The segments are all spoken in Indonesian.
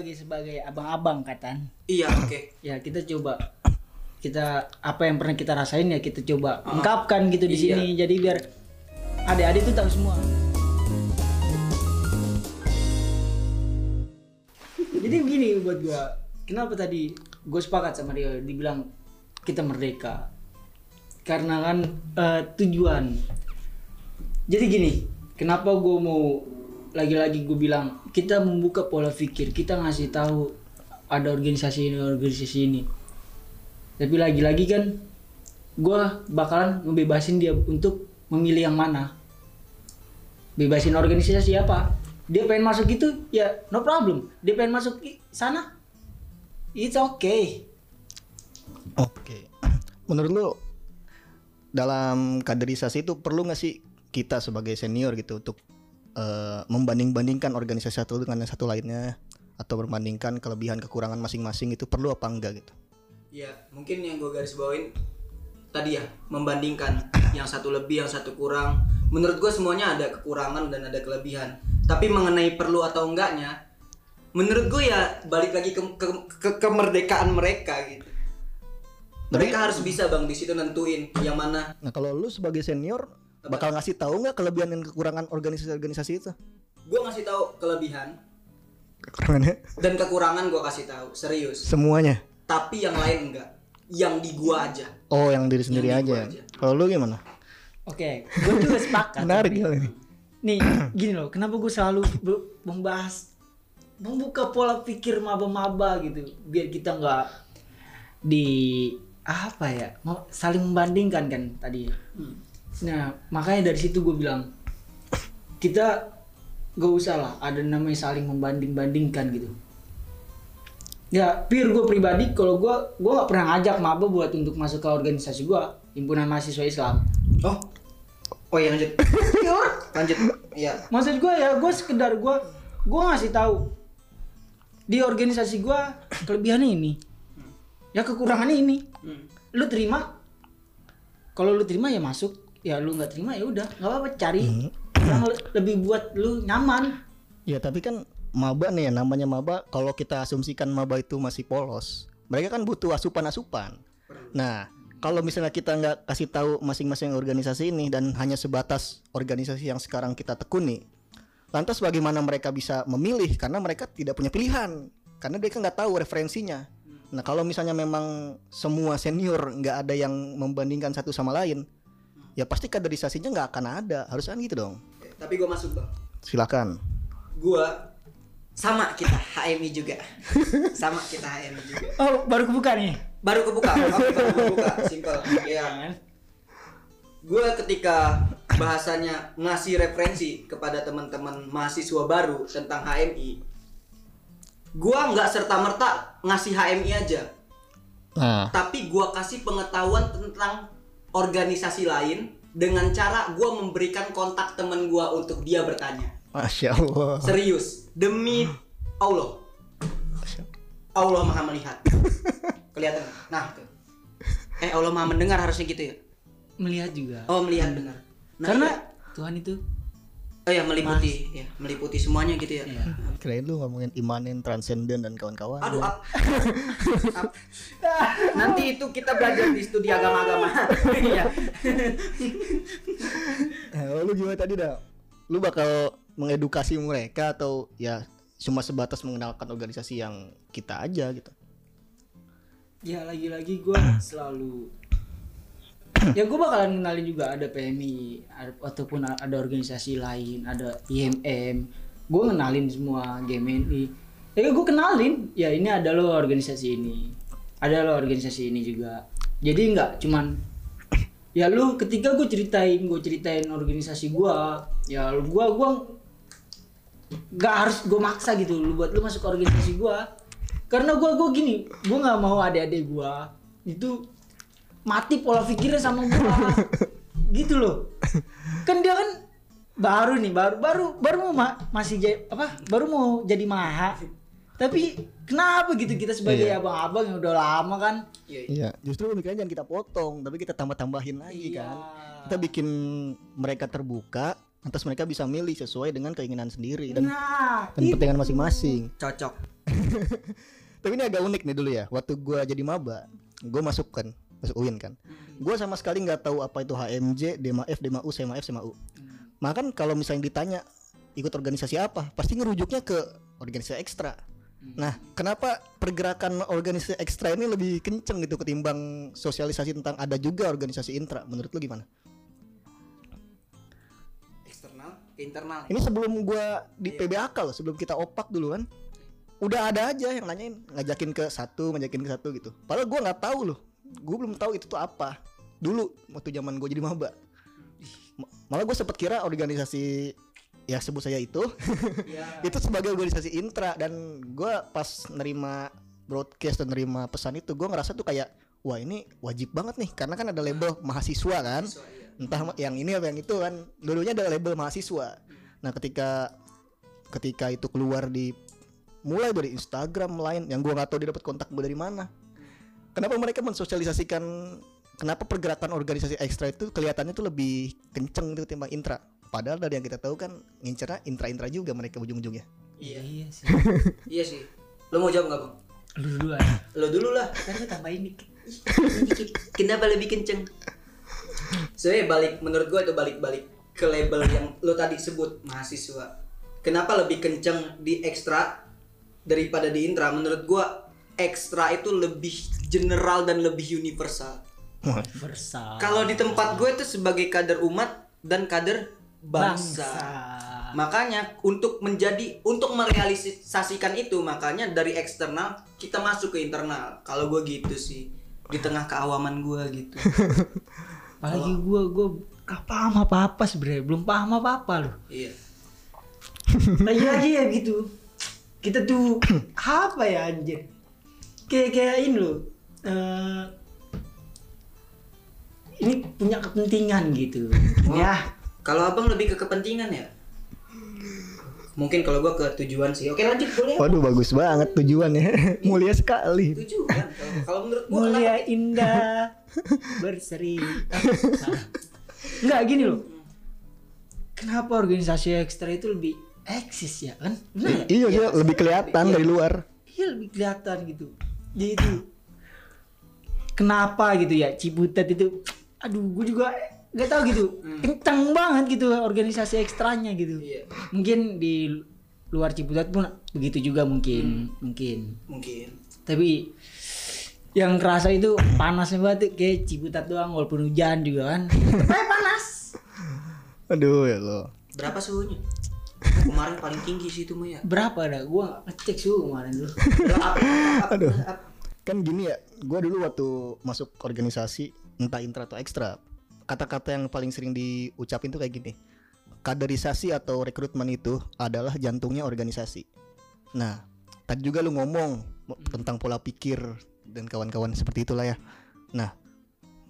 sebagai sebagai abang-abang katan. Iya, oke. ya kita coba. Kita apa yang pernah kita rasain ya kita coba Ah. ungkapkan gitu di Iya. sini. Jadi biar adik-adik tuh tahu semua. Jadi begini buat gua. Kenapa tadi gue sepakat sama dia dibilang kita merdeka? Karena kan eh, tujuan. Jadi gini kenapa gue mau lagi-lagi gue bilang kita membuka pola pikir kita ngasih tahu ada organisasi ini organisasi ini. Tapi lagi-lagi kan gue bakalan ngebebasin dia untuk memilih yang mana. Bebasin organisasi apa? Dia pengen masuk itu ya no problem. Dia pengen masuk sana it's okay. Oke. Menurut lu dalam kaderisasi itu perlu nggak sih kita sebagai senior gitu untuk eh, membanding-bandingkan organisasi satu dengan yang satu lainnya atau membandingkan kelebihan kekurangan masing-masing itu perlu apa enggak gitu? Ya, mungkin yang gue garis bawain tadi ya, membandingkan yang satu lebih, yang satu kurang. Menurut gue semuanya ada kekurangan dan ada kelebihan. Tapi mengenai perlu atau enggaknya, menurut gue ya balik lagi ke, ke, ke kemerdekaan mereka gitu. Mereka harus bisa bang di situ nentuin yang mana. Nah kalau lu sebagai senior bakal ngasih tahu nggak kelebihan dan kekurangan organisasi-organisasi itu? Gue ngasih tahu kelebihan Kekurangannya dan kekurangan gue kasih tahu serius. semuanya. Tapi yang lain enggak. Yang di gua aja. Oh yang diri sendiri Yang di gua aja. aja. Kalau lu gimana? oke gue juga sepakat Menarik hal ini. nih gini loh kenapa gue selalu membahas membuka pola pikir maba-maba gitu biar kita nggak di apa ya mau saling membandingkan kan tadi nah makanya dari situ gue bilang kita gak usah lah ada namanya saling membanding-bandingkan gitu ya pure gue pribadi kalau gue gue nggak pernah ngajak maba buat untuk masuk ke organisasi gue himpunan mahasiswa Islam Oh. Oh iya lanjut. lanjut. Iya. maksud gue ya gue sekedar gue gue ngasih tahu di organisasi gue kelebihannya ini ya kekurangannya ini Hmm. lu terima kalau lu terima ya masuk ya lu nggak terima ya udah. Nggak apa-apa cari. Yang le- lebih buat lu nyaman. Ya tapi kan maba nih ya namanya maba kalau kita asumsikan maba itu masih polos mereka kan butuh asupan-asupan. Nah kalau misalnya kita nggak kasih tahu masing-masing organisasi ini dan hanya sebatas organisasi yang sekarang kita tekuni lantas bagaimana mereka bisa memilih? Karena mereka tidak punya pilihan karena mereka nggak tahu referensinya. Nah kalau misalnya memang semua senior nggak ada yang membandingkan satu sama lain ya pasti kaderisasinya nggak akan ada harus kan gitu dong Oke, Tapi gua masuk bang. silakan Gua sama kita HMI juga. sama kita HMI juga. oh baru kebuka nih Baru kebuka. Baru kebuka. Simple. Iya. Gue ketika bahasanya ngasih referensi kepada teman-teman mahasiswa baru tentang HMI, gua nggak serta merta ngasih HMI aja. nah tapi gua kasih pengetahuan tentang organisasi lain dengan cara gua memberikan kontak temen gua untuk dia bertanya. Masya allah. Serius demi Allah. Allah maha melihat. Kelihatan? Nah tuh. Eh Allah maha mendengar harusnya gitu ya? Melihat juga. Oh melihat dengar nah, karena iya. Tuhan itu oh ya meliputi ya meliputi semuanya gitu ya Iya. Kirain lu ngomongin imanen, transenden dan kawan-kawan. Aduh, ap- ap- nanti itu kita belajar di studi agama-agama. Iya. Eh, oh, lu gimana tadi dah? Lu bakal mengedukasi mereka atau ya cuma sebatas mengenalkan organisasi yang kita aja gitu? ya lagi-lagi gue selalu ya gue bakalan kenalin juga ada PMI ataupun ada organisasi lain ada IMM gue kenalin semua GMNI ya gue kenalin ya ini ada lo organisasi ini. Ada lo organisasi ini juga. Jadi nggak cuman ya lu ketika gue ceritain gue ceritain organisasi gue ya gue gue nggak harus gue maksa gitu lu buat lu masuk organisasi gue karena gue gue gini gue nggak mau adik-adik gue itu mati pola pikirnya sama gue gitu loh kan dia kan baru nih baru baru baru mau ma- masih jadi apa baru mau jadi maha tapi kenapa gitu kita sebagai Iya. abang-abang yang udah lama kan Iya, Iya, justru pemikirannya jangan kita potong, tapi kita tambah-tambahin lagi Iya. kan. Kita bikin mereka terbuka, lantas mereka bisa milih sesuai dengan keinginan sendiri dan, nah dan kepentingan masing-masing. Cocok. Tapi ini agak unik nih dulu ya. Waktu gua jadi maba, gua masuk kan, masuk UIN kan. Gua sama sekali nggak tahu apa itu HMJ, Dema F, Dema U, Sema F, Sema U. Maka kan kalau misalnya ditanya ikut organisasi apa, pasti ngerujuknya ke organisasi ekstra. Nah, kenapa pergerakan organisasi ekstra ini lebih kenceng gitu ketimbang sosialisasi tentang ada juga organisasi intra? Menurut lu gimana? eksternal ke internal Ini sebelum gua di PBAK loh, sebelum kita opak dulu kan. Udah ada aja yang nanyain, ngajakin ke satu, ngajakin ke satu gitu. Padahal gua nggak tahu loh. Gue belum tahu itu tuh apa. Dulu waktu zaman gue jadi maba. Ma- Malah gue sempet kira organisasi ya sebut saya itu Iya. itu sebagai organisasi intra dan gua pas nerima broadcast dan nerima pesan itu gue ngerasa tuh kayak wah ini wajib banget nih karena kan ada label mahasiswa kan iya. entah yang ini apa yang itu kan dulunya ada label mahasiswa nah ketika ketika itu keluar di mulai dari Instagram lain yang gua nggak tahu dia dapat kontak gue dari mana kenapa mereka mensosialisasikan kenapa pergerakan organisasi ekstra itu kelihatannya tuh lebih kenceng tuh timbang intra? Padahal dari yang kita tahu kan ngincernya intra-intra juga mereka ujung-ujungnya iya. Iya sih. iya sih. Lo mau jawab nggak bang? Lu dulu aja. lo dulu lah. Kan tambahin dikit. kenapa lebih kenceng? Sebenarnya balik menurut gua itu balik-balik ke label yang lo tadi sebut mahasiswa. Kenapa lebih kenceng di ekstra daripada di intra? Menurut gua ekstra itu lebih general dan lebih universal Versa. kalau di tempat gue itu sebagai kader umat dan kader bangsa. Makanya untuk menjadi untuk merealisasikan itu makanya dari eksternal kita masuk ke internal. Kalau gue gitu sih di tengah keawaman gue gitu. Apalagi gua gua gak paham apa-apa sebenarnya, belum paham apa-apa loh. iya. Lagi-lagi ya gitu. Kita tuh apa ya anjir? Kayak kayak ini loh. Eh, ini punya kepentingan gitu. Ya, Kalau abang lebih ke kepentingan ya. Mungkin kalau gue ke tujuan sih. Oke lanjut boleh. waduh bagus banget tujuannya mulia sekali Tujuan. Kalau- menurut gue mulia indah berseri. Enggak gini loh. Kenapa organisasi ekstra itu lebih eksis ya kan? Benar ya? iya dia lebih kelihatan dari luar Iya lebih kelihatan gitu. Jadi itu kenapa gitu ya Ciputat itu aduh gue juga nggak tahu gitu. Kencang banget gitu organisasi ekstranya gitu. Iya. mungkin di luar Ciputat pun begitu juga mungkin mungkin. Mungkin. tapi yang kerasa itu panasnya banget tuh, kayak Ciputat doang walaupun hujan juga kan. Tapi panas. Aduh ya lo Berapa suhunya? Kemarin paling tinggi sih itu mah ya. berapa dah gua nggak ngecek suhu kemarin dulu. Aduh. Kan gini ya gua dulu waktu masuk organisasi entah intra atau ekstra kata-kata yang paling sering diucapin tuh kayak gini. Kaderisasi atau rekrutmen itu adalah jantungnya organisasi. Nah tadi juga lu ngomong tentang pola pikir dan kawan-kawan seperti itulah ya. Nah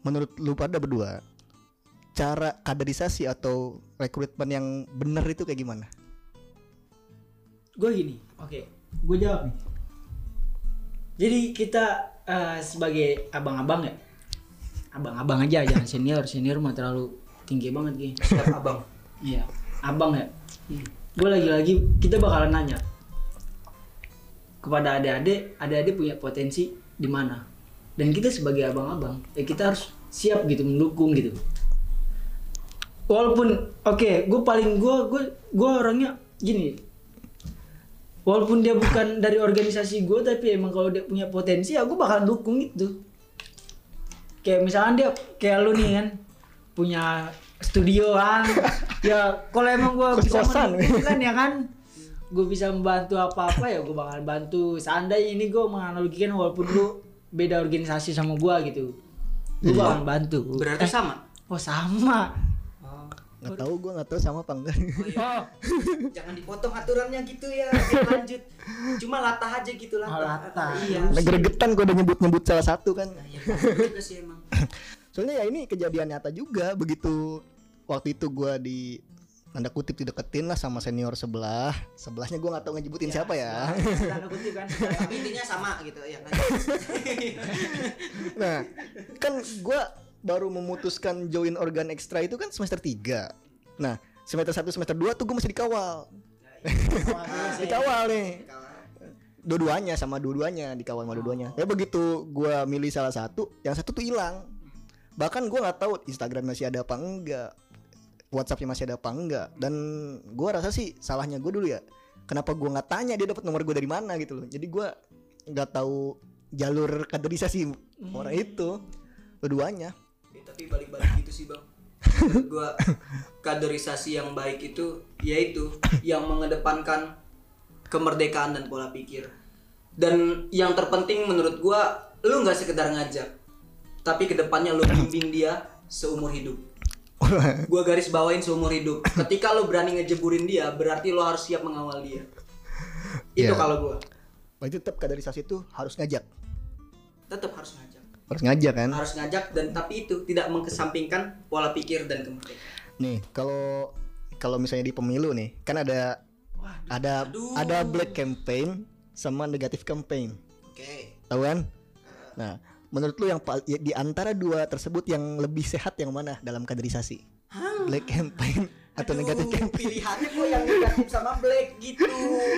menurut lu pada berdua cara kaderisasi atau rekrutmen yang benar itu kayak gimana? Gue gini oke gue jawab nih jadi kita eh, sebagai abang-abang ya? Abang-abang aja jangan senior. Senior mah terlalu tinggi banget gini Siap abang. iya abang ya. Gue lagi-lagi kita bakalan nanya. Kepada adik-adik adik-adik punya potensi di mana? Dan kita sebagai abang-abang ya kita harus siap gitu mendukung gitu. Walaupun oke gue paling gue gue gue orangnya gini walaupun dia bukan dari organisasi gue tapi emang kalau dia punya potensi ya gue bakal dukung itu. Kayak misalkan dia kayak lu nih kan punya studio kan. Ya kalau emang gue bisa kan ya kan. Gue bisa membantu apa apa ya gue bakal bantu. Seandainya ini gue menganalogikan walaupun lu beda organisasi sama gue gitu gue bakal bantu. Berarti Eh, sama. oh sama. Nggak tahu gua nggak tahu sama apa enggak oh Jangan dipotong aturannya gitu ya. Lanjut. Cuma latah aja gitu latah. Oh, latah. Iya. Nah, gregetan gua udah nyebut-nyebut salah satu kan Nah, ya, juga sih emang. Soalnya ya ini kejadian nyata juga begitu waktu itu gua di tanda kutip dideketin lah sama senior sebelah. Sebelahnya gua nggak tahu ngejebutin siapa ya. tanda kutip kan Tapi intinya sama gitu ya kan. Nah, kan gua baru memutuskan join organ ekstra itu kan semester 3. Nah, semester 1 semester 2 tuh gua masih dikawal. dikawal. Nih. dua-duanya sama dua-duanya dikawal sama dua-duanya. Ya begitu gua milih salah satu yang satu tuh hilang. Bahkan gua nggak tahu Instagram masih ada apa enggak WhatsAppnya masih ada apa enggak. Dan gua rasa sih salahnya gue dulu ya kenapa gua nggak tanya dia dapat nomor gue dari mana gitu loh. Jadi gua nggak tahu jalur kaderisasi orang itu dua-duanya. Ya, tapi balik-balik gitu sih bang. Gua kaderisasi yang baik itu yaitu yang mengedepankan kemerdekaan dan pola pikir. Dan yang terpenting menurut gua lu nggak sekedar ngajak tapi ke depannya lu bimbing dia seumur hidup. Gua garis bawain seumur hidup. Ketika lu berani ngejeburin dia berarti lu harus siap mengawal dia. Itu Iya. kalau gua. Berarti tetap kaderisasi itu harus ngajak? Tetap harus ngajak harus ngajak kan? Harus ngajak dan tapi itu tidak mengesampingkan pola pikir dan kemerdekaan nih kalau kalau misalnya di pemilu nih kan ada ada ada black campaign sama negatif campaign. Oke. Tahu kan? Nah menurut lu yang ya, di antara dua tersebut yang lebih sehat yang mana dalam kaderisasi? Black campaign atau Aduh, negatif campaign? pilihannya kok yang negatif sama black gitu.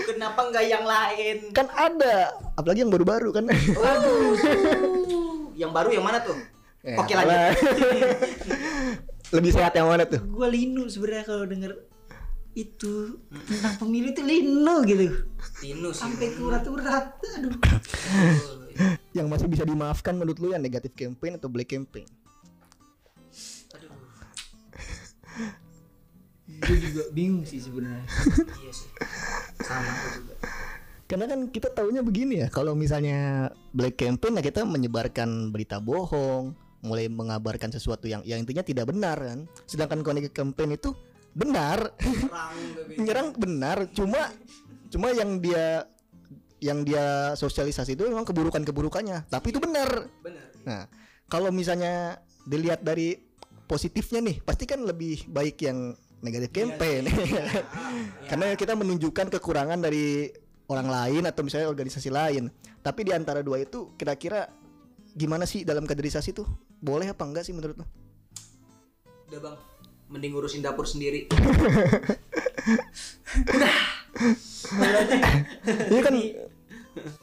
Kenapa nggak yang lain? Kan ada apalagi yang baru-baru kan. Aduh, yang baru yang mana tuh? Ya, oke lanjut. Lebih sehat yang mana tuh? Gue linu sebenarnya kalau denger itu tentang pemilu itu linu gitu. Tino sih. Sampai urat-urat aduh. Yang masih bisa dimaafkan menurut lu yang negatif campaign atau black campaign? Aduh. Gue juga bingung sih sebenarnya. Iya sih. Sama aku juga Karena kan kita taunya begini ya, kalau misalnya black campaign ya kita menyebarkan berita bohong, mulai mengabarkan sesuatu yang yang intinya tidak benar kan. Sedangkan negatif campaign itu benar, menyerang benar, cuma cuma yang dia yang dia sosialisasi itu memang keburukan-keburukannya, tapi itu benar. benar Nah, kalau misalnya dilihat dari positifnya nih, pasti kan lebih baik yang negatif campaign. Karena kita menunjukkan kekurangan dari orang lain atau misalnya organisasi lain. Tapi di antara dua itu kira-kira gimana sih dalam kaderisasi tuh? Boleh apa enggak sih menurut lo? udah bang mending ngurusin dapur sendiri Iya kan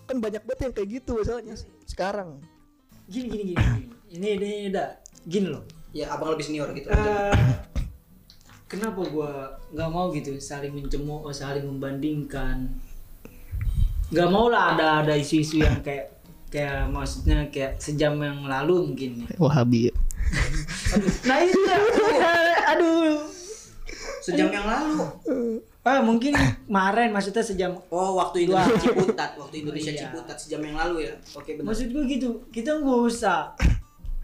kan banyak banget yang kayak gitu misalnya sekarang. gini gini gini gini. ini ini udah gini loh ya abang lebih senior gitu Eh, kenapa gua nggak mau gitu saling mencemooh saling membandingkan nggak mau lah ada ada isu-isu yang kayak kayak maksudnya kayak sejam yang lalu mungkin ya. Wahabi. nah itu aduh. Sejam yang lalu. Ah mungkin kemarin maksudnya sejam oh waktu Indonesia Ciputat waktu Indonesia Iya. Ciputat sejam yang lalu ya? Oke benar. Maksud gue gitu kita nggak usah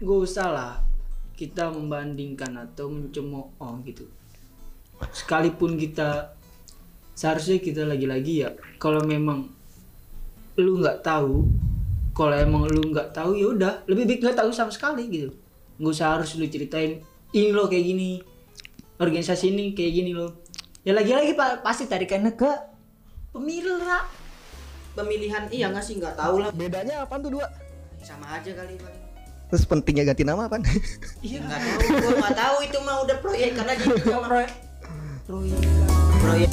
nggak usah lah kita membandingkan atau mencemooh gitu. Sekalipun kita seharusnya kita lagi-lagi ya kalau memang lu nggak tahu kalau emang lu nggak tahu ya udah lebih baik nggak tahu sama sekali gitu. Nggak usah harus lu ceritain ini lo kayak gini organisasi ini kayak gini lo. Ya lagi-lagi pa- pasti tarikannya ke pemilu lah pemilihan iya nggak sih nggak tahu lah. Bedanya apa tuh dua? sama aja kali paling Terus pentingnya ganti nama apa? iya. Nggak tahu gua nggak tahu itu mah udah proyek karena dia juga mah proyek proyek. Proyek